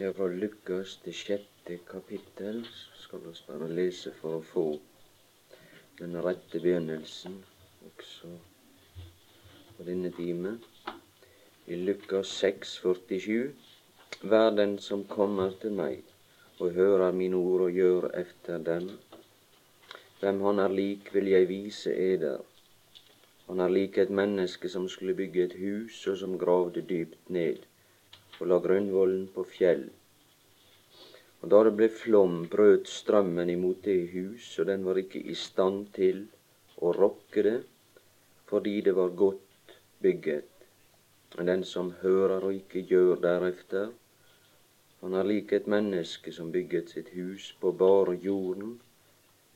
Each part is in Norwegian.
Ja, fra Lukas det sjette kapittel skal vi bare lese for å få den rette begynnelsen også på denne time. I Lukas 6, 47. Vær den som kommer til meg og hører mine ord og gjør efter dem. Hvem han er lik, vil jeg vise eder. Han er lik et menneske som skulle bygge et hus, og som gravde dypt ned og la grunnvollen på fjell. Og da det ble flom, brøt strømmen imot det hus, og den var ikke i stand til å rokke det, fordi det var godt bygget. Men den som hører og ikke gjør deretter, han er lik et menneske som bygget sitt hus på bare jorden,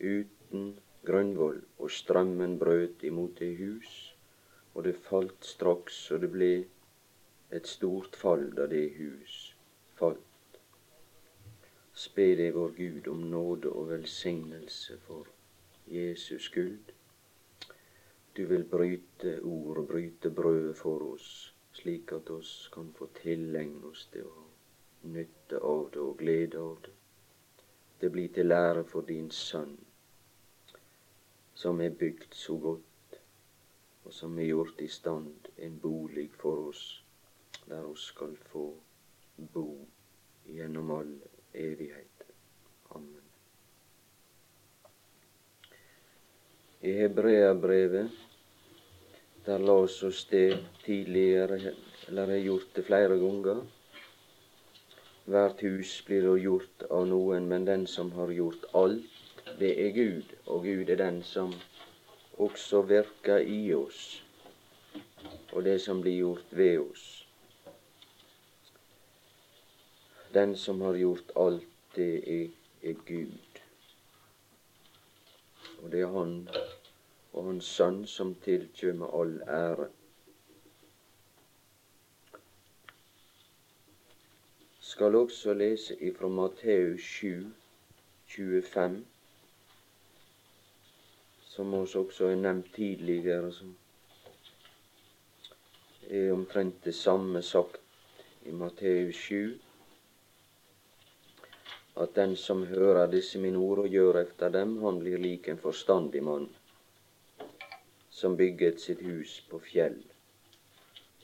uten grunnvoll, og strømmen brøt imot det hus, og det falt straks, og det ble et stort fall da det hus falt. Spe deg, vår Gud, om nåde og velsignelse for Jesus skyld. Du vil bryte ord og bryte brødet for oss, slik at oss kan få tilegne oss det og nytte av det og glede av det. Det blir til lære for din Sønn, som er bygd så godt, og som er gjort i stand en bolig for oss der hun skal få bo gjennom all evighet. Amen. I Hebreabrevet, der la oss oss det tidligere, eller har gjort det flere ganger. Hvert hus blir jo gjort av noen, men den som har gjort alt, det er Gud. Og Gud er den som også virker i oss, og det som blir gjort ved oss. Den som har gjort alt, det er, er Gud. Og det er Han og Hans Sønn som tilkjømmer all ære. Skal også lese ifra Matteus 7, 25, som oss også er nevnt tidligere, som er omtrent det samme sagt i Matteus 7 at den som hører disse mine ord og gjør efter dem, han blir lik en forstandig mann som bygget sitt hus på fjell.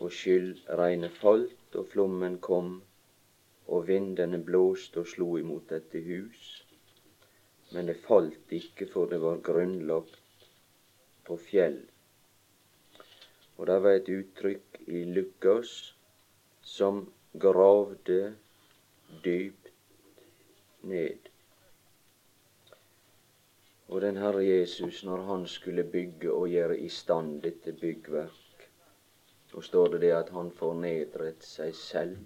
Og skyldregnet falt, og flommen kom, og vindene blåste og slo imot dette hus. Men det falt ikke, for det var grunnlagt på fjell. Og det var et uttrykk i Lukas som gravde dypt ned. Og den Herre Jesus, når han skulle bygge og gjøre i stand dette byggverk, så står det det at han fornedret seg selv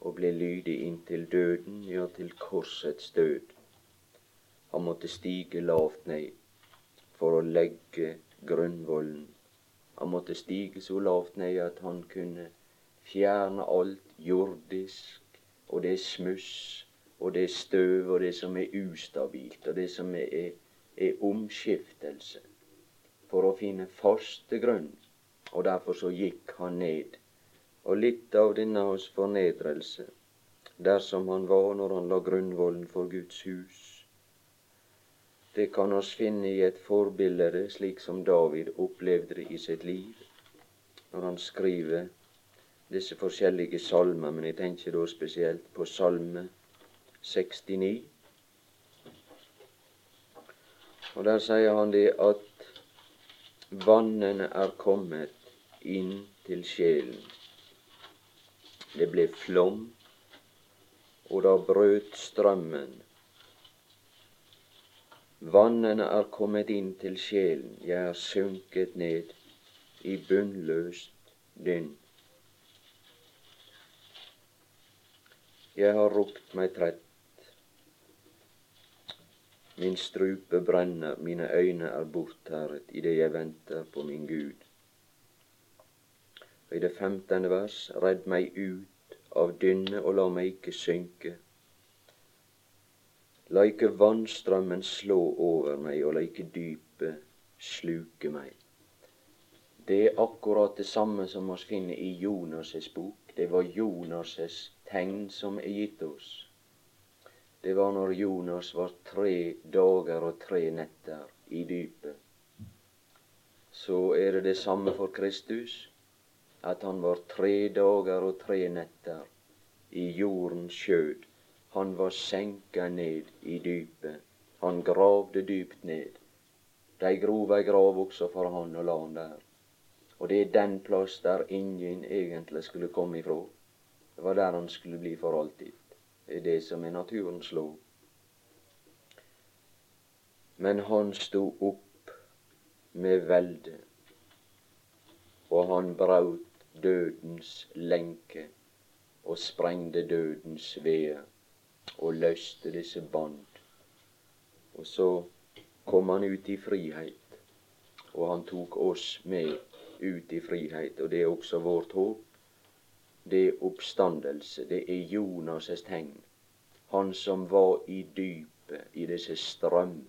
og ble lydig inntil døden, ja, til korsets død. Han måtte stige lavt ned for å legge grunnvollen. Han måtte stige så lavt ned at han kunne fjerne alt jordisk og det smuss og det støv og det som er ustabilt, og det som er, er omskiftelse, for å finne faste grunn. Og derfor så gikk han ned. Og litt av denne hans fornedrelse, dersom han var når han la grunnvollen for Guds hus, det kan oss finne i et forbilde slik som David opplevde det i sitt liv, når han skriver disse forskjellige salmer, men jeg tenker da spesielt på salme 69. Og der sier han det at vannene er kommet inn til sjelen. Det ble flom, og da brøt strømmen. Vannene er kommet inn til sjelen, jeg er sunket ned i bunnløst dynn. Jeg har ropt meg trett Min strupe brenner, mine øyne er borttæret idet jeg venter på min Gud. Og I det femtende vers, redd meg ut av dynne og la meg ikke synke. La ikke vannstrømmen slå over meg, og la ikke dypet sluke meg. Det er akkurat det samme som vi finner i Jonas' bok. Det var Jonas' tegn som er gitt oss, det var når Jonas var tre dager og tre netter i dypet. Så er det det samme for Kristus, at han var tre dager og tre netter i jordens skjød. Han var senka ned i dypet. Han gravde dypt ned. De grov ei grav også for han og la han der. Og det er den plass der ingen egentlig skulle komme ifra. Det var der han skulle bli for alltid. Det som er naturens lov. Men han sto opp med velde, og han braut dødens lenke og sprengte dødens veder og løste disse bånd. Og så kom han ut i frihet, og han tok oss med ut i frihet. Og det er også vårt håp det er oppstandelse. Det er Jonas' tegn. Han som var i dypet, i disse strøm.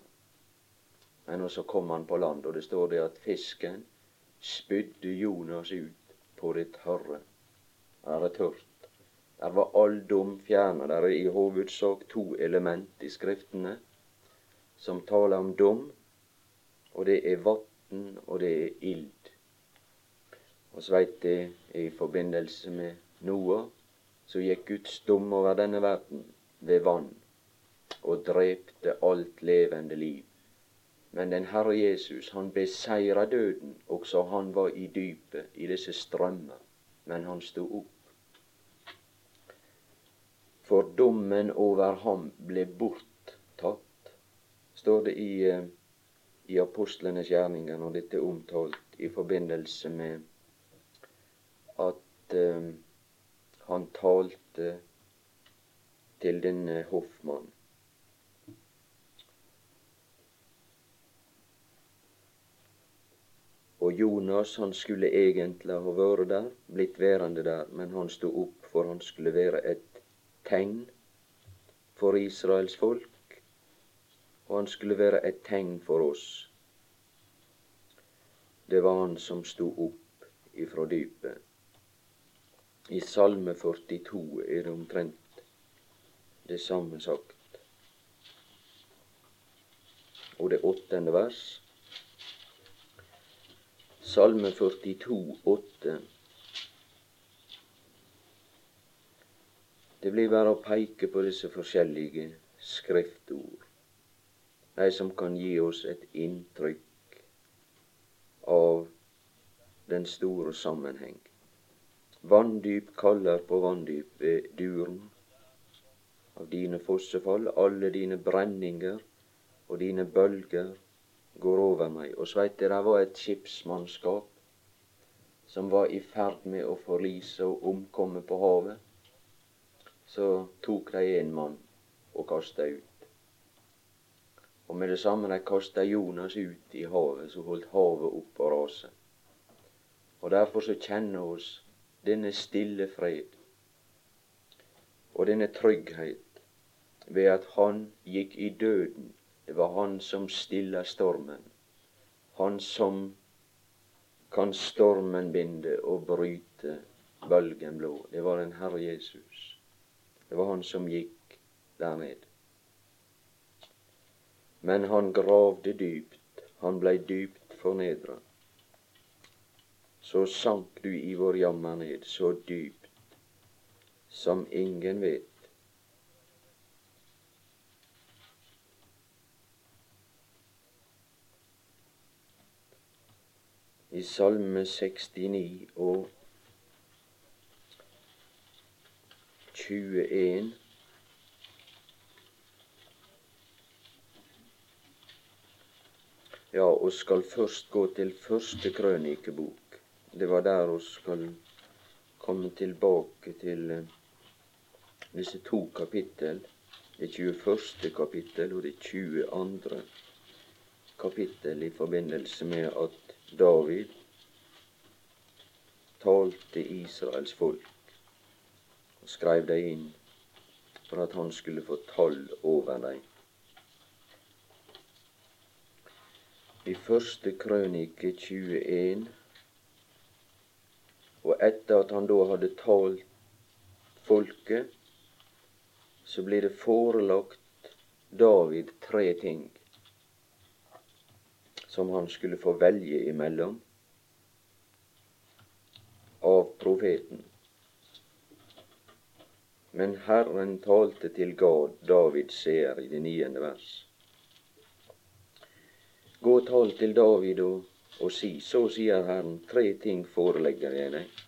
Men så kom han på land, og det står det at fisken spydde Jonas ut på det tørre. Der er tørt. Der var all dum fjerna. Der er i hovedsak to element i Skriftene som taler om dom, og det er vann, og det er ild. Og så veit det i forbindelse med Noah, så gikk Guds dom over denne verden ved vann og drepte alt levende liv. Men den Herre Jesus, han beseira døden, også han var i dypet, i disse strømmer, men han sto opp. For dommen over ham ble borttatt, står det i, eh, i apostlenes gjerninger når dette er omtalt i forbindelse med at um, han talte til denne hoffmann. Og Jonas han skulle egentlig ha vært der, blitt værende der, men han sto opp, for han skulle være et tegn for Israels folk, og han skulle være et tegn for oss. Det var han som sto opp ifra dypet. I Salme 42 er det omtrent det samme sagt. Og det åttende vers. Salme 42, 8. Det blir bare å peke på disse forskjellige skriftord, de som kan gi oss et inntrykk av den store sammenheng. Vanndyp kaller på vanndyp ved duren. Av dine fossefall, alle dine brenninger og dine bølger går over meg. Og så veit det var et skipsmannskap som var i ferd med å forlise og omkomme på havet. Så tok de en mann og kasta ut. Og med det samme de kasta Jonas ut i havet, så holdt havet opp å rase. Og derfor så kjenner oss denne stille fred og denne trygghet ved at han gikk i døden. Det var han som stilla stormen. Han som kan stormen binde og bryte bølgen blå. Det var den Herre Jesus. Det var han som gikk der ned. Men han gravde dypt. Han blei dypt fornedra så sank du i vår jammer ned så dypt som ingen vet. I Salme 69 og 21 Ja, og skal først gå til første krønikebok. Det var der vi skal komme tilbake til eh, disse to kapittel. Det 21. kapittel og det 22. kapittel i forbindelse med at David talte Israels folk og skrev dem inn for at han skulle få tall over dem. I første krønike 21 og etter at han da hadde talt folket, så blir det forelagt David tre ting som han skulle få velge imellom av profeten. Men Herren talte til God, David ser i det niende vers. Gå og tal til David og, og si, så sier Herren, tre ting forelegger jeg deg.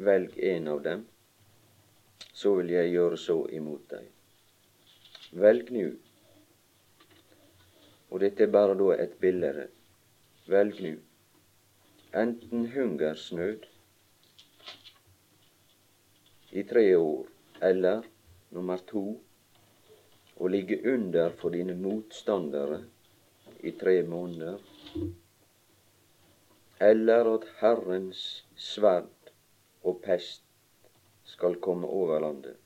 Velg en av dem, så vil jeg gjøre så imot deg. Velg nu. Og dette er bare da et bilde. Velg nu. Enten hungersnød i tre år, eller nummer to å ligge under for dine motstandere i tre måneder, eller at Herrens sverd og pest skal komme over landet.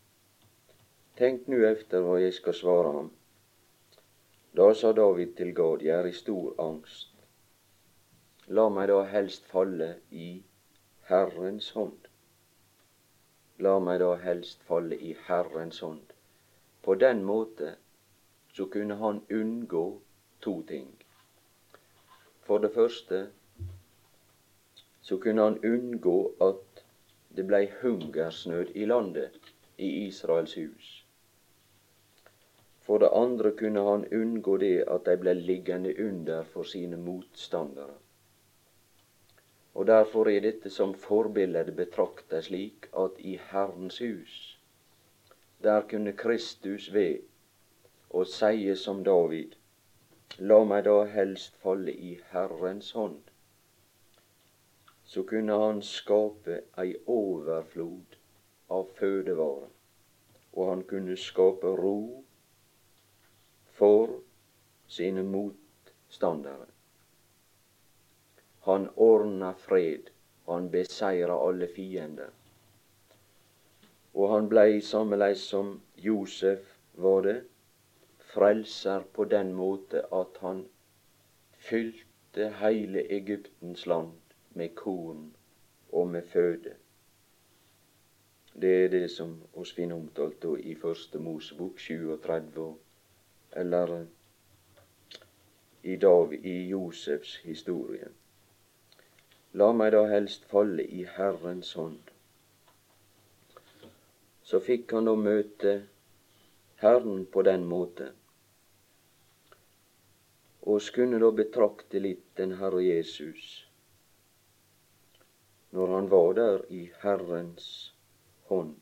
Tenk nu efter hva jeg skal svare ham. Da sa David til Gad, jeg er i stor angst. La meg da helst falle i Herrens hånd. La meg da helst falle i Herrens hånd. På den måte så kunne han unngå to ting. For det første så kunne han unngå at det blei hungersnød i landet, i Israels hus. For det andre kunne han unngå det at de ble liggende under for sine motstandere. Og derfor er dette som forbilde betrakta slik at i Herrens hus, der kunne Kristus ved og seie som David, la meg da helst falle i Herrens hånd. Så kunne han skape ei overflod av fødevarer. og han kunne skape ro for sine motstandere. Han ordna fred, han beseira alle fiender. Og han blei sammeleis som Josef var det, frelser på den måte at han fylte heile Egyptens land med korn og med føde. Det er det som oss finner omtalt i Første Mosebok 37, eller i, dag i Josefs historie. La meg da helst falle i Herrens hånd. Så fikk han da møte Herren på den måte, og skulle da betrakte litt den Herre Jesus når han var der i Herrens hånd.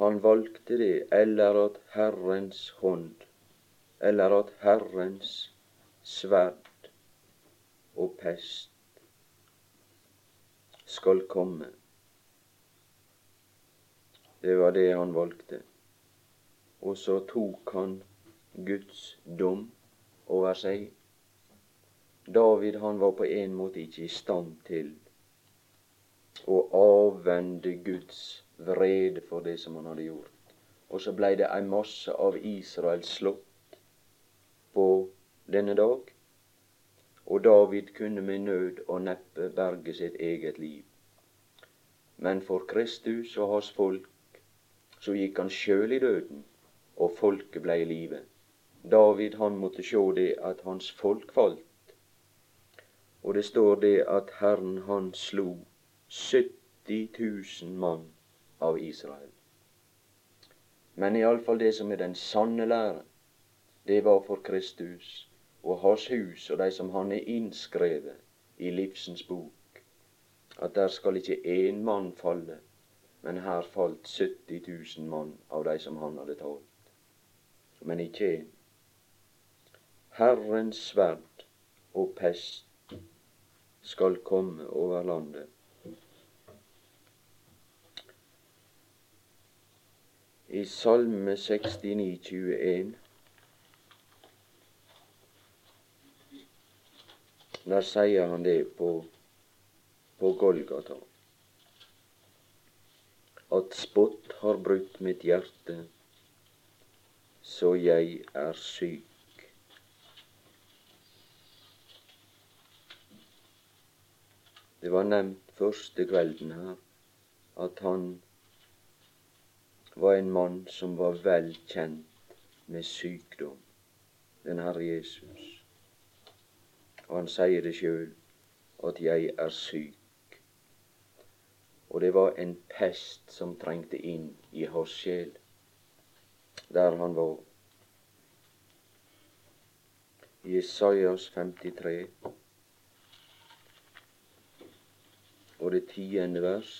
Han valgte det, eller at Herrens hånd, eller at Herrens sverd og pest skal komme. Det var det han valgte. Og så tok han Guds dom over seg. David han var på en måte ikke i stand til å avvende Guds vrede for det som han hadde gjort. Og så blei det ei masse av Israel slått på denne dag. Og David kunne med nød og neppe berge sitt eget liv. Men for Kristus og hans folk så gikk han sjøl i døden, og folket blei i live. David han måtte sjå det at hans folk falt. Og det står det at Herren han slo 70 000 mann av Israel. Men iallfall det som er den sanne lære, det var for Kristus og hans hus og de som han er innskrevet i livsens bok, at der skal ikke én mann falle, men her falt 70 000 mann av de som han hadde talt. Men ikke én. Herrens sverd og pest skal komme over landet. I Salme 69, 21 Der sier han det på, på Golgata. At spott har brutt mitt hjerte, så jeg er syk. Det var nevnt første kvelden her at han var en mann som var vel kjent med sykdom, den Herre Jesus. Og han sier det sjøl, at jeg er syk. Og det var en pest som trengte inn i hans sjel, der han var. Jesajas 53 og det tiende vers.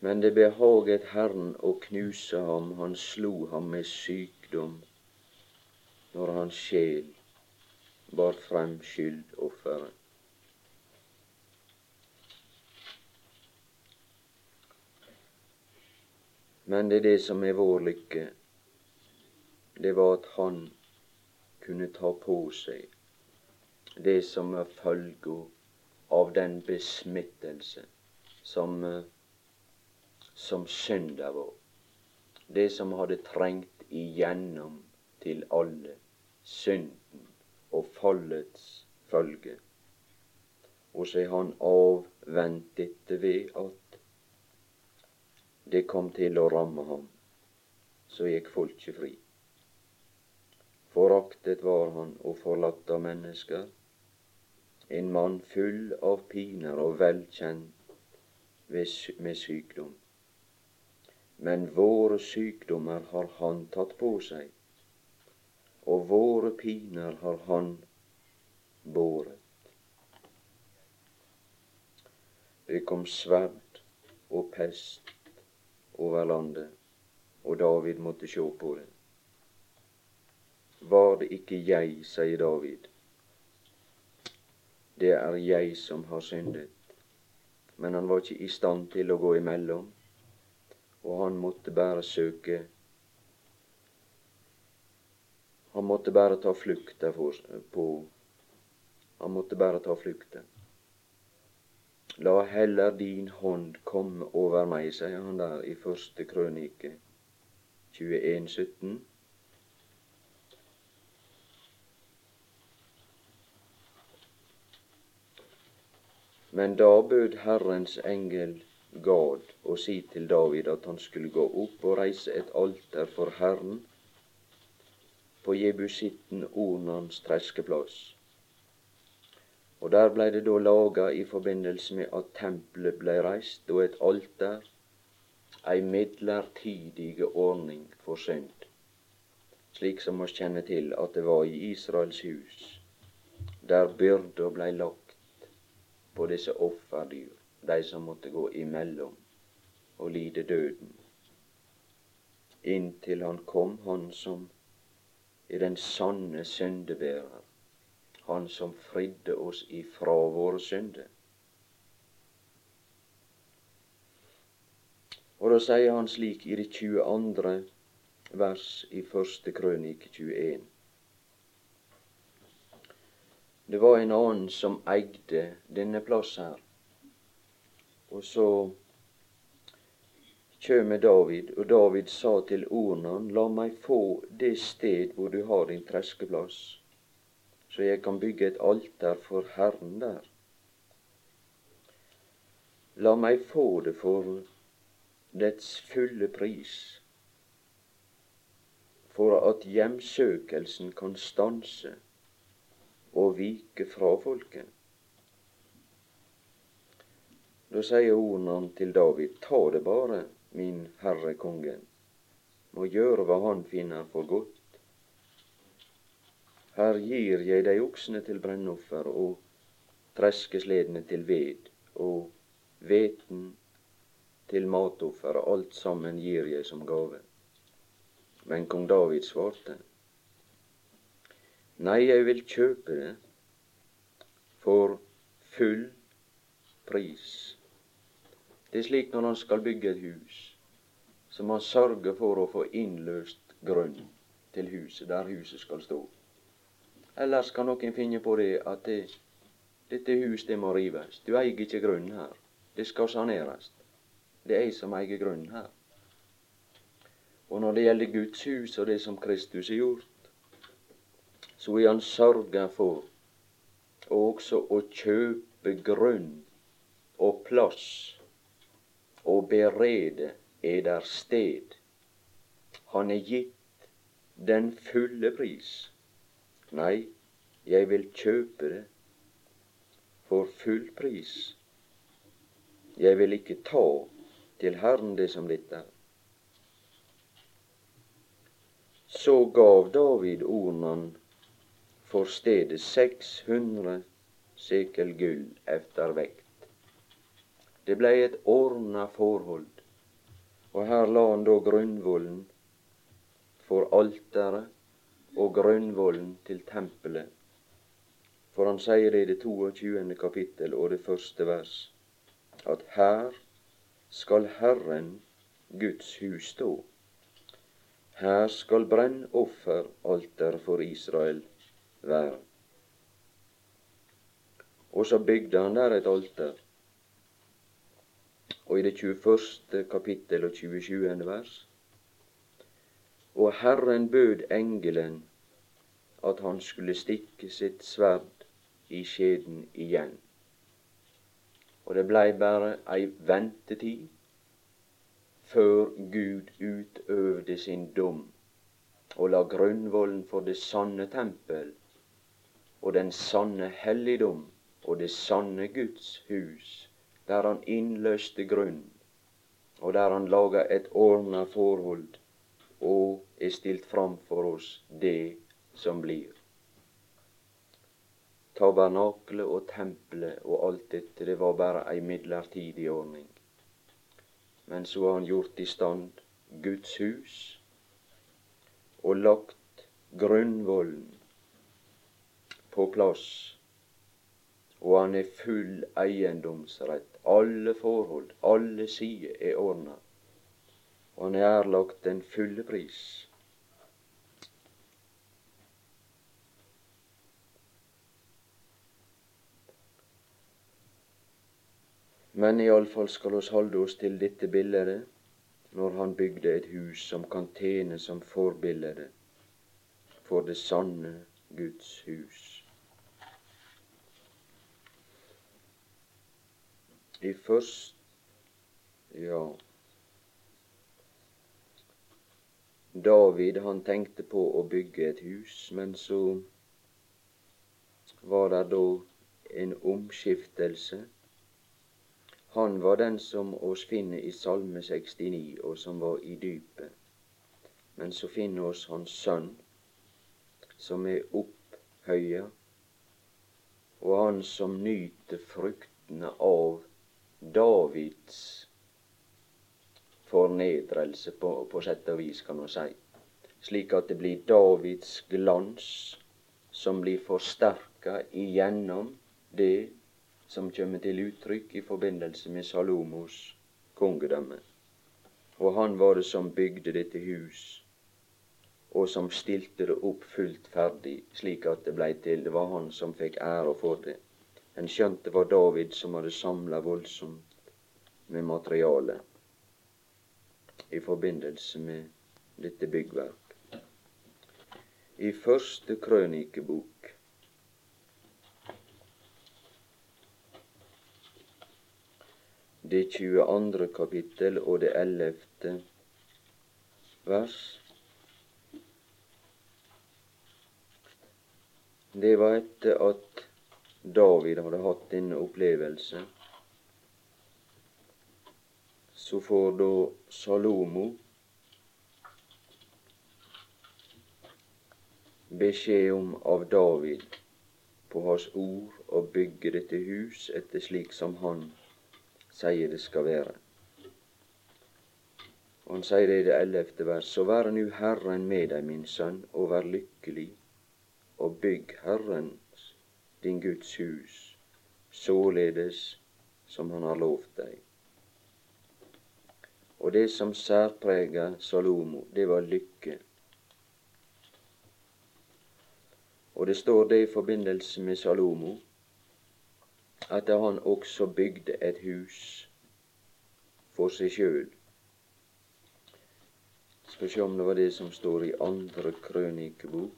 Men det behaget Herren å knuse ham, han slo ham med sykdom, når hans sjel bar frem skyldofferet. Men det er det som er vår lykke, det var at han kunne ta på seg det som er følga av den besmittelse som, eh, som synda vår. Det som hadde trengt igjennom til alle synden og fallets følge. Og så er han avvent dette ved at det kom til å ramme ham. Så gikk folket fri. Foraktet var han og forlatt av mennesker en mann full av piner og velkjent med sykdom. Men våre sykdommer har han tatt på seg, og våre piner har han båret. Det kom sverd og pest over landet, og David måtte sjå på det. Var det ikke jeg, sier David, det er jeg som har syndet. Men han var ikke i stand til å gå imellom, og han måtte bare søke Han måtte bare ta flukta på Han måtte bare ta flukta. La heller din hånd komme over meg, sier han der i første krønike 21, 17. Men da bød Herrens engel Gad å si til David at han skulle gå opp og reise et alter for Herren på jebusitten Ornans treskeplass. Og der blei det da laga i forbindelse med at tempelet blei reist, og et alter, ei midlertidige ordning for synd, slik som oss kjenner til at det var i Israels hus, der byrda blei lagt på disse offerdyr, de som måtte gå imellom og lide døden. Inntil han kom, han som er den sanne syndebærer, han som fridde oss ifra våre synder. Og da sier han slik i det 22. vers i første krønike 21. Det var en annen som eide denne plass her. Og så kjem David, og David sa til Ornan, la meg få det sted hvor du har din treskeplass, så jeg kan bygge et alter for Herren der. La meg få det for dets fulle pris, for at hjemsøkelsen kan stanse og vike fra folket. Da sier ordene til David, ta det bare, min herre kongen, må gjøre hva han finner for godt. Her gir jeg deg oksene til brennoffer og treskesledene til ved og hveten til matoffer, alt sammen gir jeg som gave. Men kong David svarte, Nei, jeg vil kjøpe det for full pris. Det er slik når han skal bygge et hus, så må han sørge for å få innløst grunn til huset, der huset skal stå. Ellers kan noen finne på det at det, dette huset det må rives. Du eier ikke grunnen her. Det skal saneres. Det er jeg som eier grunnen her. Og når det gjelder Guds hus og det som Kristus har gjort, så er han sørga for også å kjøpe grunn og plass og berede eder sted. Han er gitt den fulle pris. Nei, jeg vil kjøpe det for full pris. Jeg vil ikke ta til Herren det som ditt er. Så gav David Ornan for stedet 600 sekel gull efter vekt. Det blei et ordna forhold, og her la han da grunnvollen for alteret og grunnvollen til tempelet. For han sier det i det 22. kapittel og det første vers, at her skal Herren Guds hus stå. Her skal brennofferalter for Israel være. Og så bygde han der et alter. Og i det 21. kapittel og 27. vers Og Herren bød engelen at han skulle stikke sitt sverd i skjeden igjen. Og det blei bare ei ventetid før Gud utøvde sin dom og la grunnvollen for det sanne tempel og den sanne helligdom og det sanne Guds hus, der han innløste grunn, og der han laga et ordna forhold og er stilt fram for oss det som blir. Tabernaklet og tempelet og alt dette, det var bare ei midlertidig ordning. Men så har han gjort i stand Guds hus og lagt grunnvollen på plass og han er full eiendomsrett. Alle forhold, alle sider er ordna. Og han er erlagt den fulle pris. Men iallfall skal oss holde oss til dette bildet når han bygde et hus som kan tjene som forbilde for det sanne Guds hus. I først Ja. David han tenkte på å bygge et hus, men så var det da en omskiftelse. Han var den som oss finner i Salme 69, og som var i dypet. Men så finner oss hans sønn, som er opphøya, og han som nyter fruktene av Davids fornedrelse, på, på sett og vis, kan man si. Slik at det blir Davids glans som blir forsterka igjennom det som kommer til uttrykk i forbindelse med Salomos kongedømme. Og han var det som bygde dette hus, og som stilte det opp fullt ferdig, slik at det blei til. Det var han som fikk ære for det. En skjønte det var David som hadde samla voldsomt med materiale i forbindelse med dette byggverk. I første krønikebok det 22. kapittel og det 11. vers. Det var etter at David hadde hatt denne opplevelse, så får da Salomo beskjed om av David på hans ord å bygge dette hus etter slik som han sier det skal være. Og han sier det i det ellevte vers. Så vær nu Herren med deg, min sønn, og vær lykkelig, og bygg Herren din Guds hus, således som han har lovt deg. Og det som særprega Salomo, det var lykke. Og det står det i forbindelse med Salomo at han også bygde et hus for seg sjøl. Skal se om det var det som står i andre krønikebok.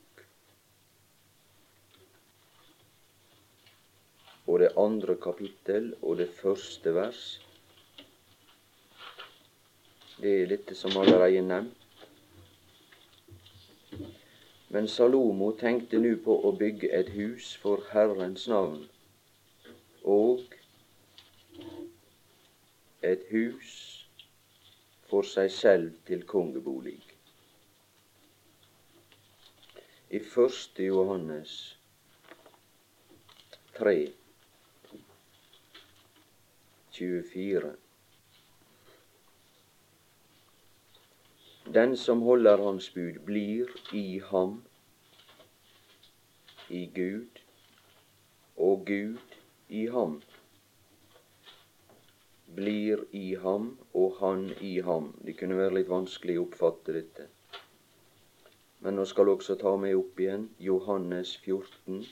Og det andre kapittel og det første vers. Det er dette som allerede nevnt. Men Salomo tenkte nå på å bygge et hus for Herrens navn, og et hus for seg selv til kongebolig. I første Johannes 3, 24 Den som holder Hans bud, blir i ham, i Gud, og Gud i ham. Blir i ham, og han i ham. Det kunne være litt vanskelig å oppfatte dette. Men nå skal også ta meg opp igjen Johannes 14.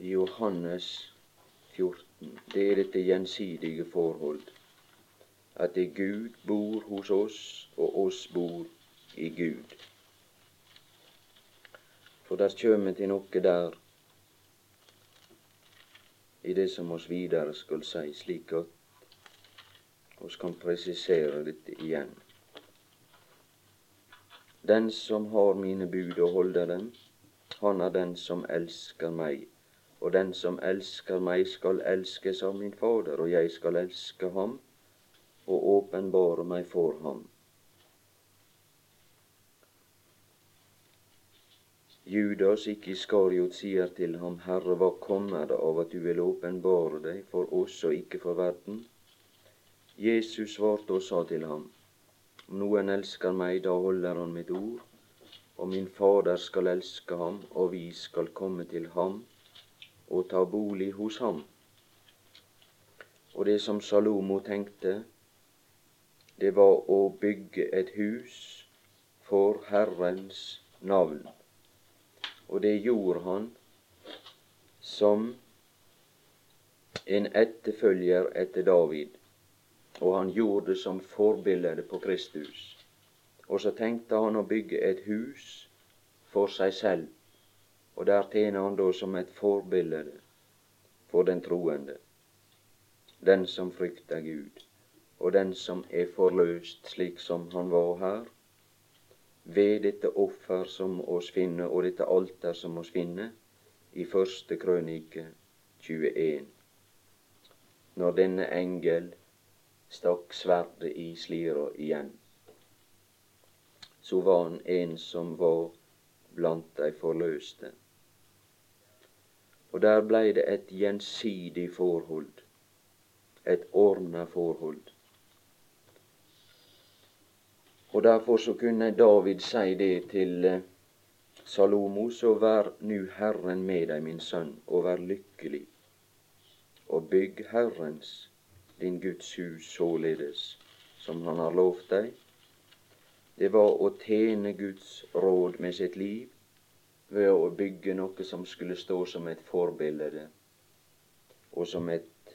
Johannes 14. Det er dette gjensidige forhold. At det Gud bor hos oss, og oss bor i Gud. For der kjem til noe der i det som oss videre skal si, slik at oss kan presisere dette igjen. Den som har mine bud og holder dem, han er den som elsker meg og den som elsker meg, skal elskes av min Fader, og jeg skal elske ham og åpenbare meg for ham. Judas, ikke Iskariot, sier til ham, Herre, hva kommer det av at du vil åpenbare deg for oss og ikke for verden? Jesus svarte og sa til ham, om noen elsker meg, da holder han mitt ord, og min Fader skal elske ham, og vi skal komme til ham og ta bolig hos ham. Og det som Salomo tenkte, det var å bygge et hus for Herrens navn. Og det gjorde han som en etterfølger etter David. Og han gjorde det som forbilde på Kristus. Og så tenkte han å bygge et hus for seg selv og der tjener han da som et forbilde for den troende, den som frykter Gud, og den som er forløst slik som han var her, ved dette offer som oss finner, og dette alter som oss finner, i første krønike 21, når denne engel stakk sverdet i slira igjen. Så var han en som var blant de forløste. Og der blei det et gjensidig forhold, et ordna forhold. Og derfor så kunne David si det til eh, Salomo, så vær nu Herren med deg, min sønn, og vær lykkelig, og bygg Herrens, din Guds hus, således som Han har lovt deg. Det var å tjene Guds råd med sitt liv, ved å bygge noe som skulle stå som et forbilde, og som et,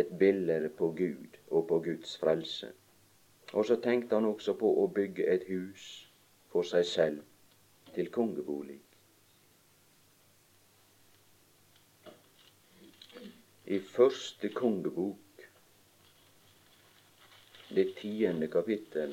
et bilde på Gud og på Guds frelse. Og så tenkte han også på å bygge et hus for seg selv til kongebolig. I første kongebok, det tiende kapittel,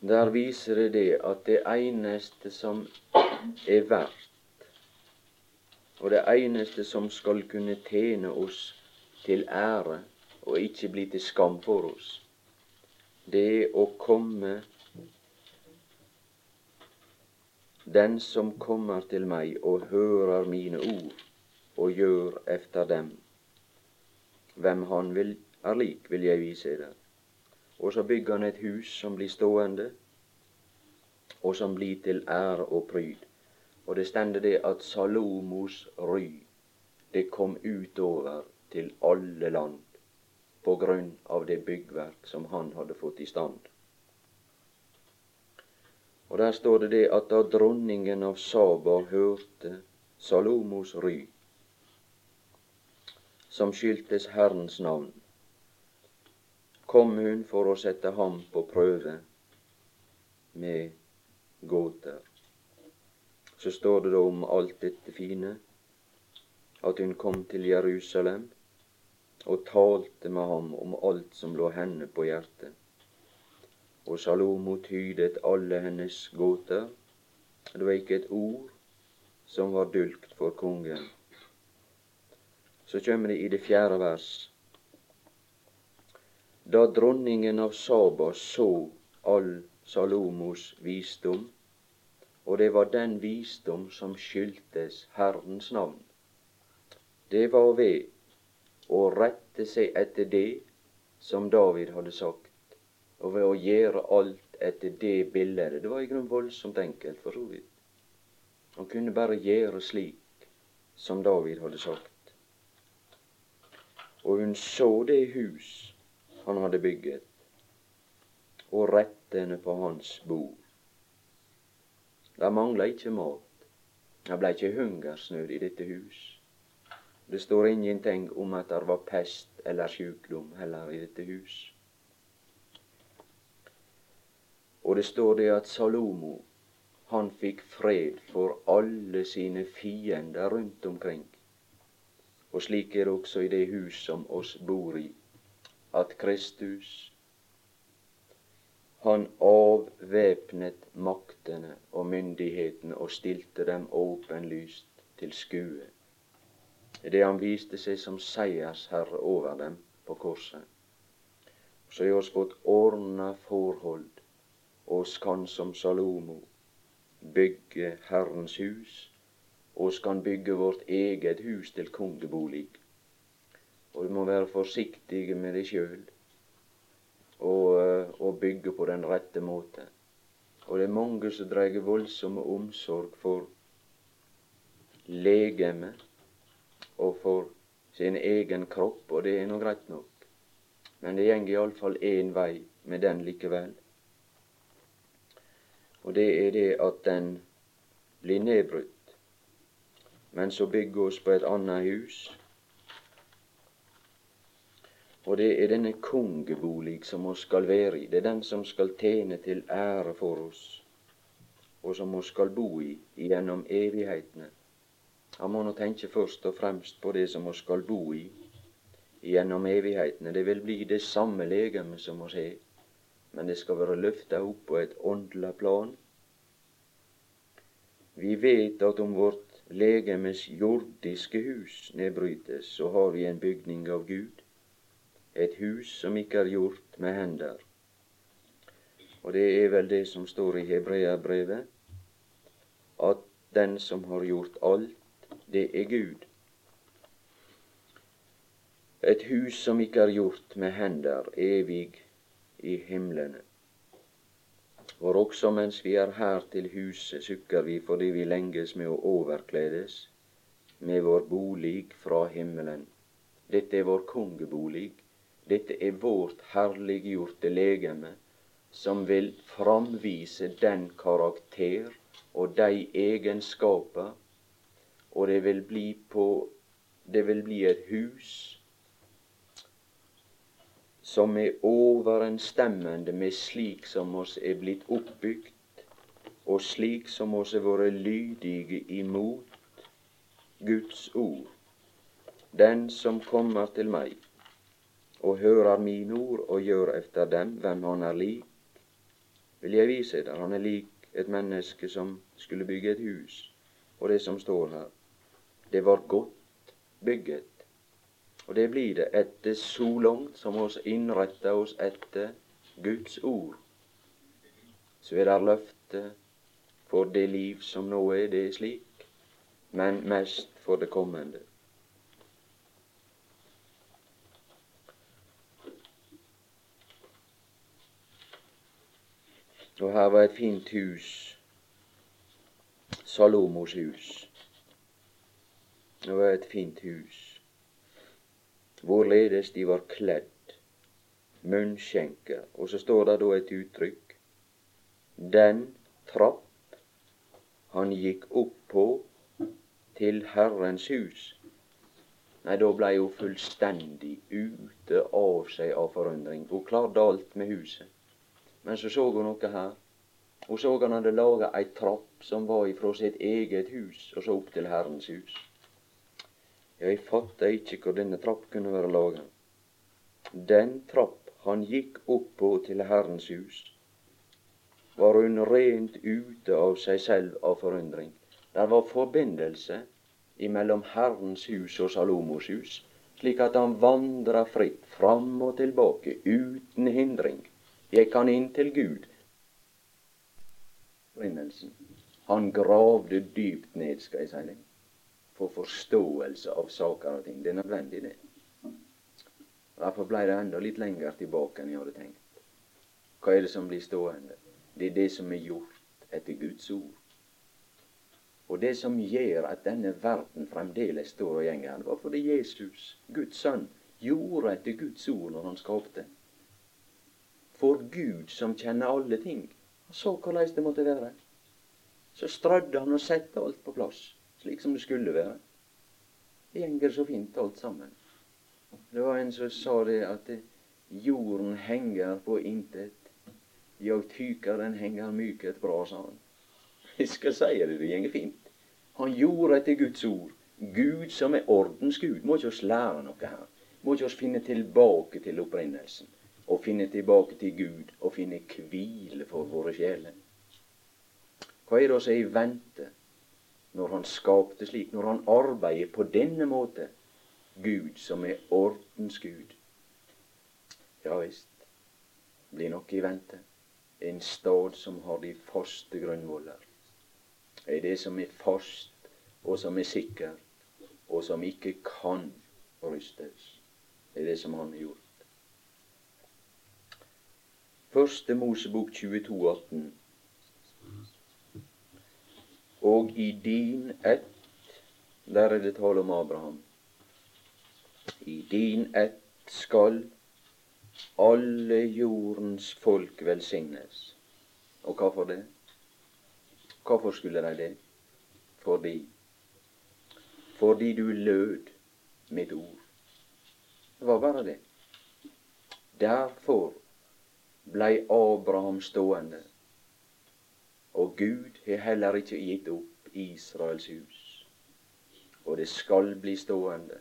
Der viser det det at det eneste som er verdt, og det eneste som skal kunne tjene oss til ære og ikke bli til skam for oss, det er å komme Den som kommer til meg og hører mine ord og gjør efter dem, hvem han vil, er lik, vil jeg vise deg. Og så bygger han et hus som blir stående, og som blir til ære og pryd. Og det stender det at Salomos ry, det kom utover til alle land på grunn av det byggverk som han hadde fått i stand. Og der står det det at da dronningen av Saba hørte Salomos ry, som skyldtes Herrens navn, kom hun for å sette ham på prøve med gåter. Så står det da om alt dette fine, at hun kom til Jerusalem og talte med ham om alt som lå henne på hjertet. Og Salomo tydet alle hennes gåter. Det var ikke et ord som var dulgt for kongen. Så kommer det i det fjerde vers. Da dronningen av Saba så all Salomos visdom, og det var den visdom som skyldtes Herrens navn, det var ved å rette seg etter det som David hadde sagt, og ved å gjøre alt etter det bildet. Det var i grunnen voldsomt enkelt, for så vidt. Han kunne bare gjøre slik som David hadde sagt. Og hun så det hus han hadde bygget, og rettene på hans bord. Det mangla ikke mat. Det blei ikke hungersnød i dette hus. Det står ingenting om at det var pest eller sjukdom heller i dette hus. Og det står det at Salomo han fikk fred for alle sine fiender rundt omkring. Og slik er det også i det hus som oss bor i, at Kristus han avvæpnet maktene og myndighetene og stilte dem åpenlyst til skue. Det han viste seg som seiersherre over dem på korset. Så har oss fått ordna forhold, og kan som Salomo bygge Herrens hus, og kan bygge vårt eget hus til kongebolig. Og du må være forsiktig med deg sjøl og, eh, og, bygge på den rette måten. Og det er mange som drar voldsomme omsorg for legemet og for sin egen kropp, og det er nå greit nok. Men det går iallfall én vei med den likevel. Og det er det at den blir nedbrutt. Men så bygger oss på et annet hus. Og det er denne kongebolig som vi skal være i. Det er den som skal tjene til ære for oss, og som vi skal bo i gjennom evighetene. Han må nå tenke først og fremst på det som vi skal bo i gjennom evighetene. Det vil bli det samme legeme som vi har men det skal være løfta opp på et åndelig plan. Vi vet at om vårt legemes jordiske hus nedbrytes, så har vi en bygning av Gud, et hus som ikke er gjort med hender. Og det er vel det som står i Hebreabrevet, at den som har gjort alt, det er Gud. Et hus som ikke er gjort med hender, evig i himlene. For også mens vi er her til huset, sukker vi fordi vi lenges med å overkledes med vår bolig fra himmelen. Dette er vår kongebolig. Dette er vårt herliggjorte legeme, som vil framvise den karakter og de egenskaper, og det vil bli på Det vil bli et hus som er overensstemmende med slik som oss er blitt oppbygd, og slik som oss er vært lydige imot Guds ord. Den som kommer til meg og hører mine ord og gjør efter dem, hvem han er lik, vil jeg vise deg. Han er lik et menneske som skulle bygge et hus. Og det som står her, det var godt bygget. Og det blir det etter så langt som oss innretter oss etter Guds ord. Så er det løfte for det liv som nå er, det er slik, men mest for det kommende. Og her var et fint hus, Salomos hus. Det var et fint hus hvorledes de var kledd, munnskjenker. Og så står det da et uttrykk. Den trapp han gikk opp på til Herrens hus. Nei, da blei hun fullstendig ute av seg av forundring. Hun klarte alt med huset. Men så så hun noe her. Hun så han hadde laga ei trapp som var ifra sitt eget hus og så opp til Herrens hus. Jeg fatta ikke hvor denne trapp kunne være laga. Den trapp han gikk opp på til Herrens hus, var hun rent ute av seg selv av forundring. Der var forbindelse imellom Herrens hus og Salomos hus, slik at han vandra fritt fram og tilbake uten hindring. Gikk han inn til Gud. Han gravde dypt ned, skal jeg si det, for forståelse av saker og ting. Det er nødvendig, det. Derfor ble det enda litt lenger tilbake enn jeg hadde tenkt. Hva er det som blir stående? Det er det som er gjort etter Guds ord. Og det som gjør at denne verden fremdeles står og gjenger, var fordi Jesus, Guds sønn, gjorde etter Guds ord når han skapte. For Gud som kjenner alle ting, han så korleis det måtte være. Så strødde han og sette alt på plass, slik som det skulle være. Det gjenger så fint alt sammen. Det var en som sa det at jorden henger på intet Jag tyker den henger mycket bra, sa han. Jeg skal si det, det gjenger fint. Han gjorde etter Guds ord. Gud som er ordens Gud. Må ikke oss lære noe her. Må ikke oss finne tilbake til opprinnelsen. Og finne tilbake til Gud og finne hvile for våre sjeler. Hva er det oss er i vente når Han skapte slik, når Han arbeider på denne måte? Gud som er ordens Gud. Ja visst, blir nok i vente en stad som har de faste grunnvoller. Er det som er fast, og som er sikker, og som ikke kan rystes. Det er det som han har gjort. Første Mosebok 22, 18. Og i din ett Der er det tale om Abraham. I din ett skal alle jordens folk velsignes. Og hvorfor det? Hvorfor skulle de det? Fordi fordi du lød mitt ord. Det var bare det. Derfor blei Abraham stående. Og Gud har heller ikke gitt opp Israels hus. Og det skal bli stående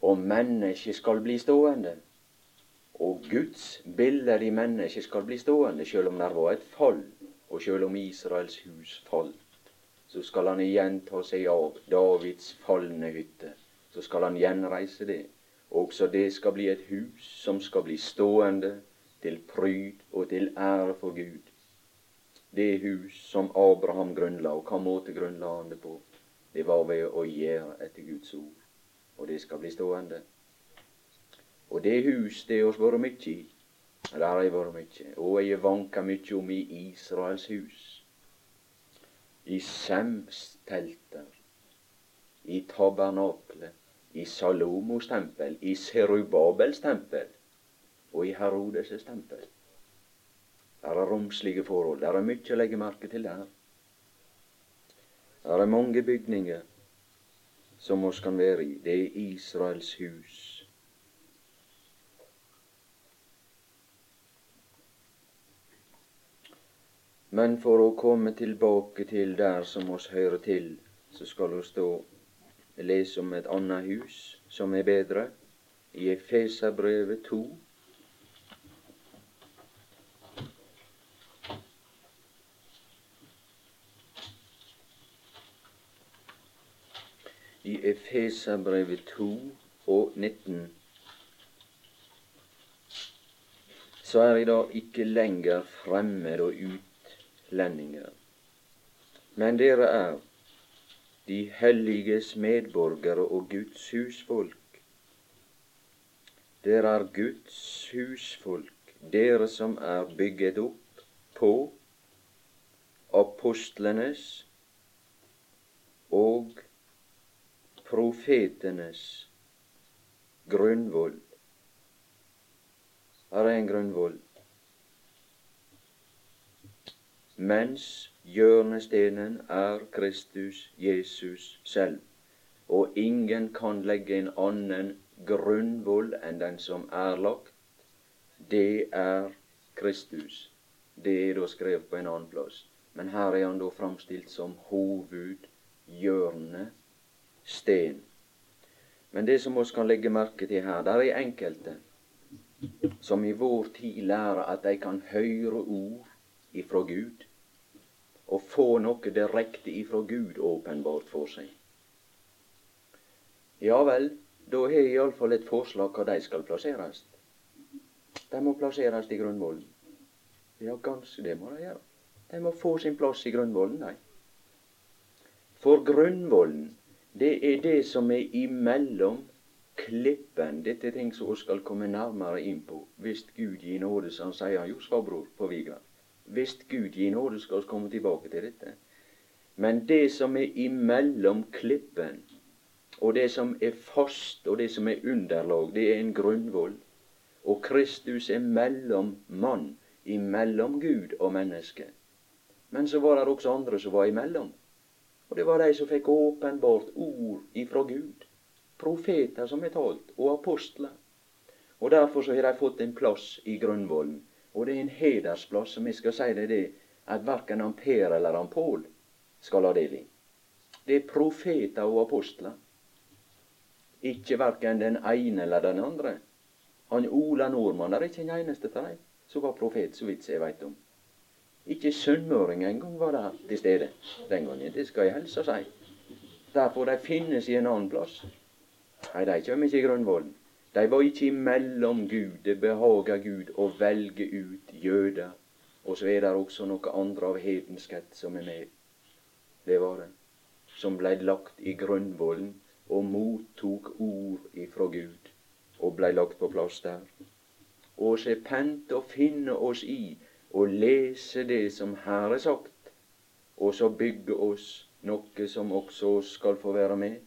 og mennesket skal bli stående. Og Guds bilder i mennesket skal bli stående, sjøl om det var et fall, og sjøl om Israels hus falt. Så skal han igjen ta seg av Davids falne hytte. Så skal han gjenreise det. Også det skal bli et hus som skal bli stående til pryd og til ære for Gud. Det hus som Abraham grunnla, og hva måte grunnla han det på? Det var ved å gjøre etter Guds ord og det skal bli stående. Og det hus det har vært mykje i. Der har jeg vært mykje. Og jeg vanka mykje om i Israels hus. I Sems telter. I tabernaklet. I Salomos tempel. I Serubabels tempel. Og i Herodes' tempel. Der er romslige forhold. Der er mye å legge merke til der. Der er mange bygninger som oss kan være i. Det er Israels hus. Men for å komme tilbake til der som oss hører til, så skal vi stå lese om et annet hus som er bedre, i Efeserbrevet 2. i Efeserbrevet 2 og 19, så er de da ikke lenger fremmede og utlendinger, men dere er de helliges medborgere og Guds husfolk. Dere er Guds husfolk, dere som er bygget opp på apostlenes og profetenes grunnvoll. Her er en grunnvoll. Mens hjørnestenen er Kristus Jesus selv, og ingen kan legge en annen grunnvoll enn den som er lagt, det er Kristus. Det er da skrevet på en annen plass. Men her er han da framstilt som hovedhjørne, sten. Men det som vi kan legge merke til her, der er enkelte som i vår tid lærer at de kan høre ord ifra Gud, og få noe direkte ifra Gud åpenbart for seg. Ja vel, da har jeg iallfall et forslag hva de skal plasseres. De må plasseres i grunnvollen. Ja, ganske det må de gjøre. De må få sin plass i grunnvollen, de. For grunnvollen, det er det som er imellom klippen. Dette er ting som vi skal komme nærmere inn på. Hvis Gud gir nåde, som han sier jo, svarbror på Vigra. Hvis Gud gir nåde, skal vi komme tilbake til dette. Men det som er imellom klippen, og det som er fast, og det som er underlag, det er en grunnvoll. Og Kristus er mellom mann, imellom Gud og menneske. Men så var det også andre som var imellom. Og det var de som fikk åpenbart ord ifra Gud. Profeter som er talt, og apostler. Og derfor så har de fått en plass i grunnvollen. Og det er en hedersplass, som jeg skal si deg det, at verken Per eller han Pål skal ha del i. Det er profeter og apostler. Ikke verken den ene eller den andre. Han Ola Nordmann er ikke en eneste av dem som var profet, så vidt jeg veit om. Ikke sunnmøring engang var der til stede den gangen. Det skal jeg helst si. Derfor de finnes i en annen plass. Nei, de kommer ikke i grunnvollen. De var ikke imellom Gud. Det behaga Gud å velge ut jøder. Og så er det også noe andre av hedenskhet som er med. Det var det. Som blei lagt i grunnvollen og mottok ord ifra Gud. Og blei lagt på plass der. Og så er pent å finne oss i og lese det som her er sagt, og så bygge oss noe som også skal få være med,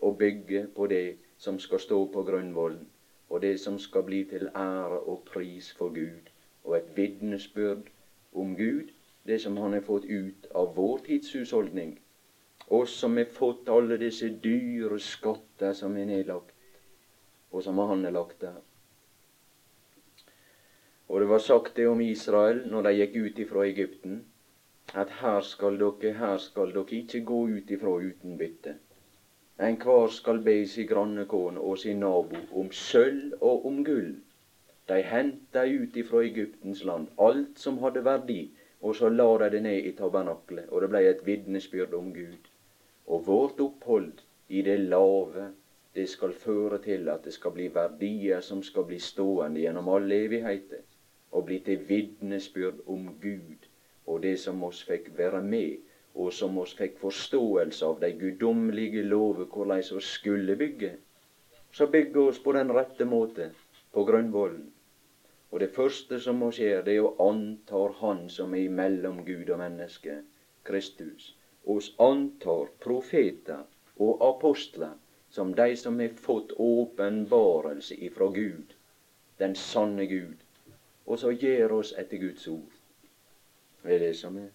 og bygge på det som skal stå på grunnvollen, og det som skal bli til ære og pris for Gud, og et vitnesbyrd om Gud, det som han har fått ut av vår tids husholdning, oss som har fått alle disse dyre skatter som er nedlagt, og som han har lagt der. Og det var sagt det om Israel når de gikk ut ifra Egypten, at her skal dere, her skal dere ikke gå ut ifra uten bytte. Enhver skal be si grannekone og sin nabo om sølv og om gull. De henta ut ifra Egyptens land alt som hadde verdi, og så la de det ned i tabernaklet, og det blei et vitnesbyrd om Gud. Og vårt opphold i det lave, det skal føre til at det skal bli verdier som skal bli stående gjennom alle evigheter og bli til vitnesbyrd om Gud og det som oss fikk være med, og som oss fikk forståelse av de guddommelige lover, hvordan vi skulle bygge. Så bygge oss på den rette måte, på grunnvollen. Og det første som må skje, det er å antar Han som er mellom Gud og menneske, Kristus. Oss antar profeter og apostler som de som har fått åpenbarelse ifra Gud, den sanne Gud, og så gjør oss etter Guds ord. Det er det som er.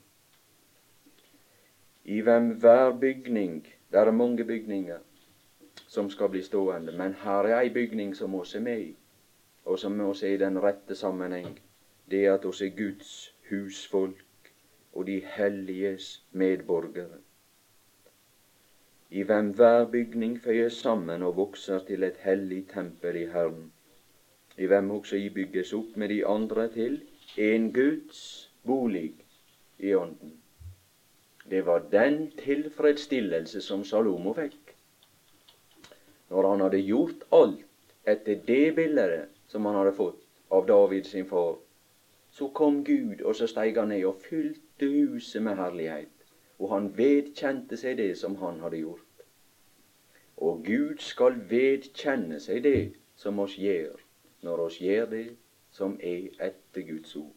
I hvem hver bygning Det er mange bygninger som skal bli stående, men her er ei bygning som oss er med i, og som oss er i den rette sammenheng. Det er at oss er Guds husfolk og de helliges medborgere. I hvem hver bygning føyes sammen og vokser til et hellig tempel i Herren i hvem også i bygges opp med de andre til en Guds bolig i ånden. Det var den tilfredsstillelse som Salomo fikk. Når han hadde gjort alt etter det bildet som han hadde fått av David sin far, så kom Gud, og så steig han ned og fylte huset med herlighet. Og han vedkjente seg det som han hadde gjort. Og Gud skal vedkjenne seg det som oss gjør når oss gjør det som er etter Guds ord.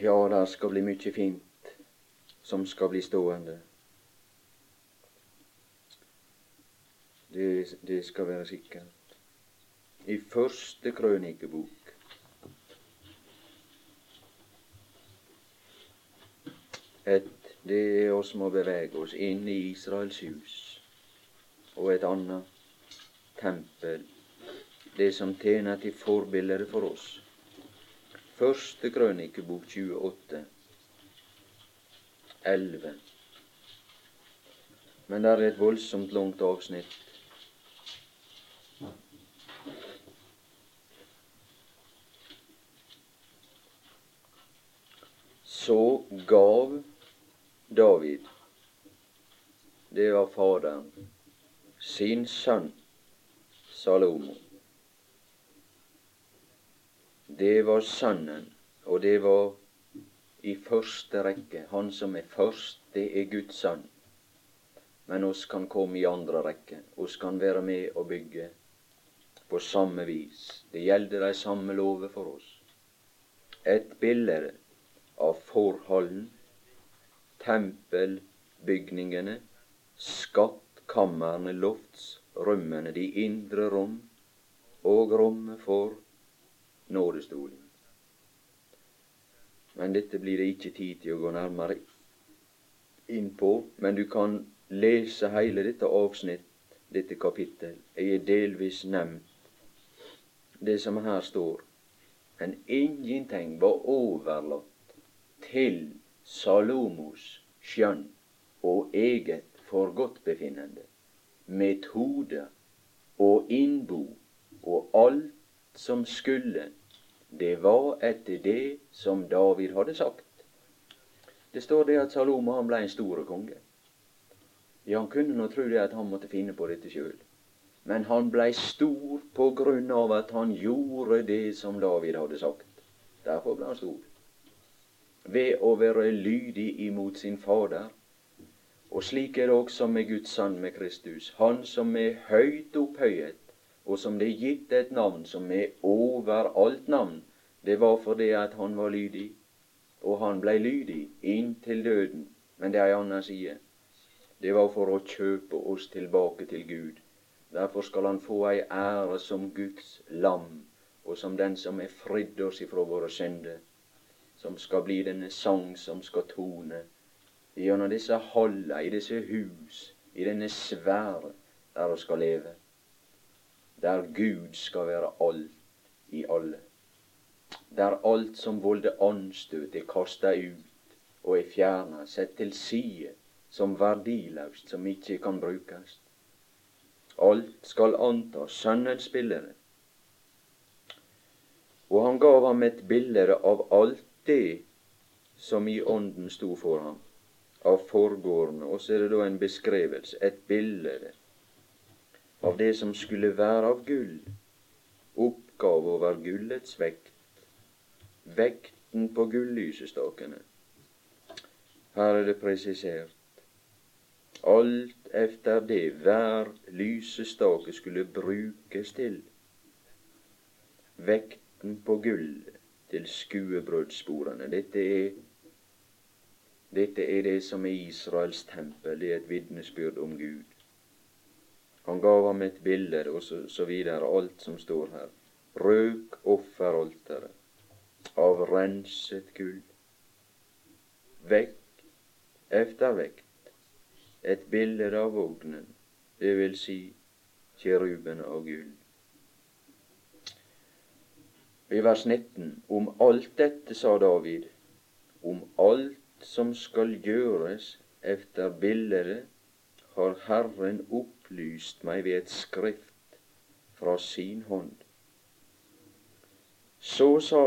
Ja, det skal bli mye fint som skal bli stående. Det, det skal være sikkert. I første krønikebok et, Det er oss må bevege oss inn i Israels hus. og et annet tempel, det som tjener til forbilde for oss. Første krønikebok 28, 11. Men det er et voldsomt langt avsnitt. Så gav David, det var Faderen, sin sønn Salomo det var Sønnen, og det var i første rekke. Han som er først, det er Guds sønn. Men oss kan komme i andre rekke. Oss kan være med og bygge på samme vis. Det gjelder de samme lover for oss. Et bilde av forholden, tempelbygningene, skattkamrene, loftsrommene, de indre rom og rommet for nådestolen. Men dette blir det ikke tid til å gå nærmere inn på. Men du kan lese hele dette avsnitt, dette kapittel. Jeg er delvis nevnt det som her står. Men ingenting var overlatt til Salomos skjønn og eget forgodtbefinnende, metode og innbo og alt som skulle, det var etter det som David hadde sagt. Det står det at Salomo han ble en store konge. Ja, han kunne nå tro det at han måtte finne på dette sjøl. Men han blei stor på grunn av at han gjorde det som David hadde sagt. Derfor ble han stor. Ved å være lydig imot sin Fader. Og slik er det også med Guds Sønn med Kristus. Han som er høyt opphøyet og som det er gitt et navn som er over alt navn, det var fordi at han var lydig. Og han blei lydig inntil døden. Men det er ei anna side. Det var for å kjøpe oss tilbake til Gud. Derfor skal han få ei ære som Guds lam, og som den som er fridd oss ifra våre synder. Som skal bli denne sang som skal tone gjennom disse halla, i disse hus, i denne sfære der vi skal leve der Gud skal være alt i alle. Der alt som volder anstøt, er kasta ut og er fjerna, sett til side som verdiløst, som ikke kan brukes. Alt skal anta Sønnens bilde. Og han gav ham et bilde av alt det som i ånden sto for ham, av forgårdene. Og så er det da en beskrivelse, et bilde av det som skulle være av gull, oppgav over gullets vekt, vekten på gullysestakene. Her er det presisert. Alt efter det hver lysestake skulle brukes til. Vekten på gull til skuebrødssporene. Dette er, dette er det som er Israels tempel. Det er et vitnesbyrd om Gud. Han gav ham et bilde, og så, så videre, alt som står her. Røk offeralteret av renset gull. Vekt efter vekt. Et bilde av vognen, det vil si kjerubene av gull. I vers 19 om alt dette sa David, om alt som skal gjøres efter bildet, har Herren opplyst meg ved et skrift fra sin hånd. Så sa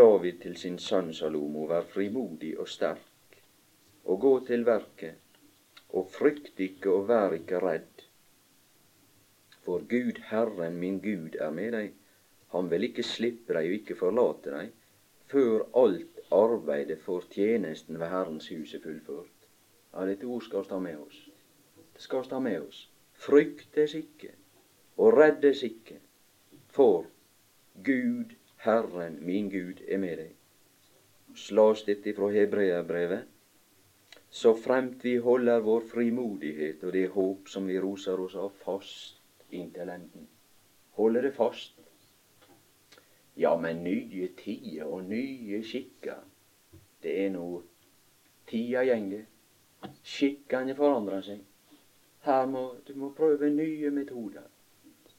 David til sin sønn Salomo, vær frimodig og sterk, og gå til verket, og frykt ikke og vær ikke redd. For Gud, Herren min Gud, er med deg. Han vil ikke slippe deg og ikke forlate deg før alt arbeidet for tjenesten ved Herrens hus er fullført. Ja, dette ord skal vi ta med oss. Skal ta med oss fryktes ikke og reddes ikke, for Gud, Herren min Gud, er med deg. Slås dette fra Hebreabrevet. Så fremt vi holder vår frimodighet og det håp som vi roser oss av, fast inntil enden. Holder det fast. Ja, men nye tider og nye skikker, det er nå Tida gjenger. Skikkene forandrer seg. Her må du må prøve nye metoder.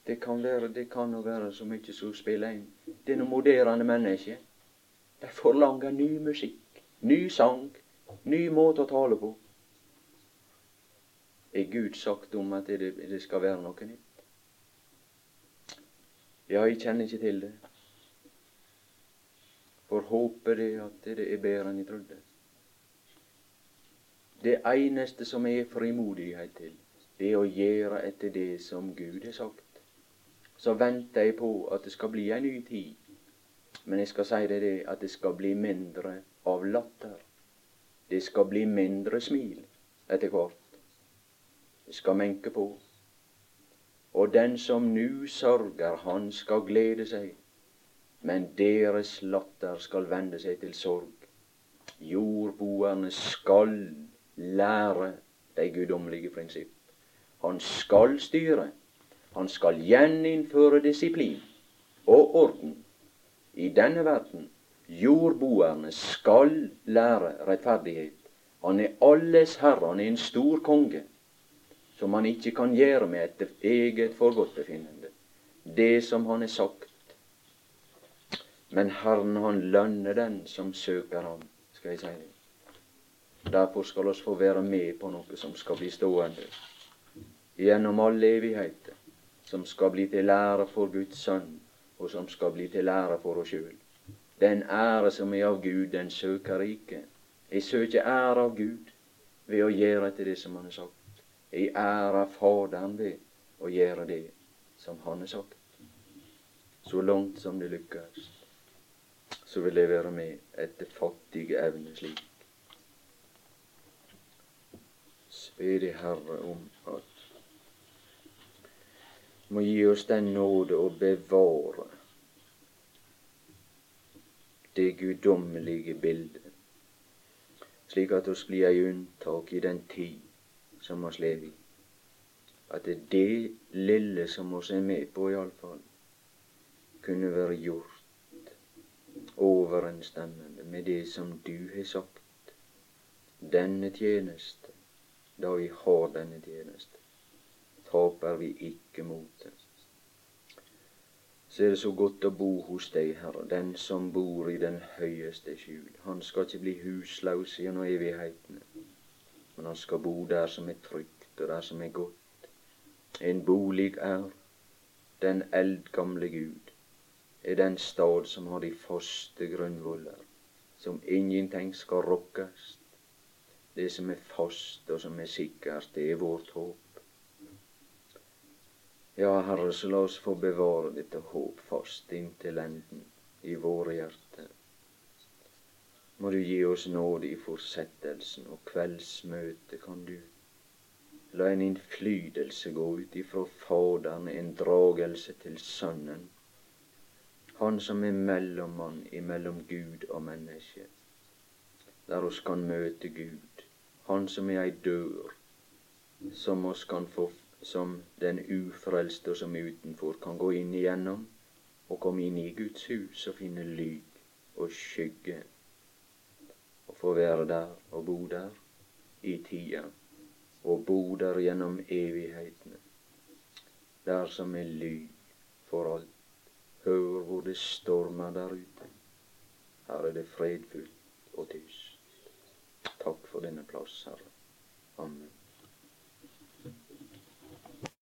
Det kan være det kan være så mye som spiller inn. Det er noe moderne mennesker. De forlanger ny musikk, ny sang, ny måte å tale på. Er Gud sagt om at det, det skal være noe nytt? Ja, jeg kjenner ikke til det. For håpet det at det er bedre enn jeg trodde. Det eneste som er frimodighet til, det å gjøre etter det som Gud har sagt så venter jeg på at det skal bli ei ny tid. Men jeg skal si deg det at det skal bli mindre av latter. Det skal bli mindre smil etter hvert. Det skal menke på. Og den som nu sørger, han skal glede seg. Men deres latter skal vende seg til sorg. Jordboerne skal lære de guddommelige prinsipp. Han skal styre. Han skal gjeninnføre disiplin og orden i denne verden. Jordboerne skal lære rettferdighet. Han er alles herre, han er en stor konge, som han ikke kan gjøre med etter eget forgodtbefinnende. Det som han er sagt. Men Herren, han lønner den som søker ham, skal jeg si det. Derfor skal oss få være med på noe som skal bli stående gjennom all evighet som skal bli til lære for Guds sønn, og som skal bli til lære for oss sjøl. Den ære som er av Gud, den søker ikke. Jeg søker ære av Gud ved å gjøre etter det som Han har sagt. Jeg ærer Faderen ved å gjøre det som Han har sagt. Så langt som det lykkes, så vil jeg være med etter fattige evne slik. Spe i Herre om at må gi oss den nåde å bevare det guddommelige bildet, slik at oss blir ei unntak i den tid som oss lever i. At det lille som oss er med på, iallfall, kunne være gjort overensstemmende med det som du har sagt. Denne tjeneste, da vi har denne tjeneste taper vi ikke motet. Så er det så godt å bo hos deg, Herre, den som bor i den høyeste skjul. Han skal ikke bli huslaus gjennom evighetene, men han skal bo der som er trygt, og der som er godt. En bolig er den eldgamle Gud, er den stad som har de faste grunnvoller, som ingenting skal rokkes. Det som er fast og som er sikkert, det er vårt håp. Ja, Herre, så la oss få bevare dette håp fast inntil enden i våre hjerter. Må du gi oss nåde i fortsettelsen, og kveldsmøtet kan du. La en innflytelse gå ut ifra Faderen, en dragelse til Sønnen, Han som er mellommann imellom Gud og menneske, der oss kan møte Gud, Han som er ei dør som oss kan få som den ufrelste som utenfor kan gå inn igjennom og komme inn i Guds hus og finne lyg og skygge og få være der og bo der i tida og bo der gjennom evighetene. Der som er lyg for alt. Hør hvor det stormer der ute. Her er det fredfullt og tyst. Takk for denne plass, Herre. Amen.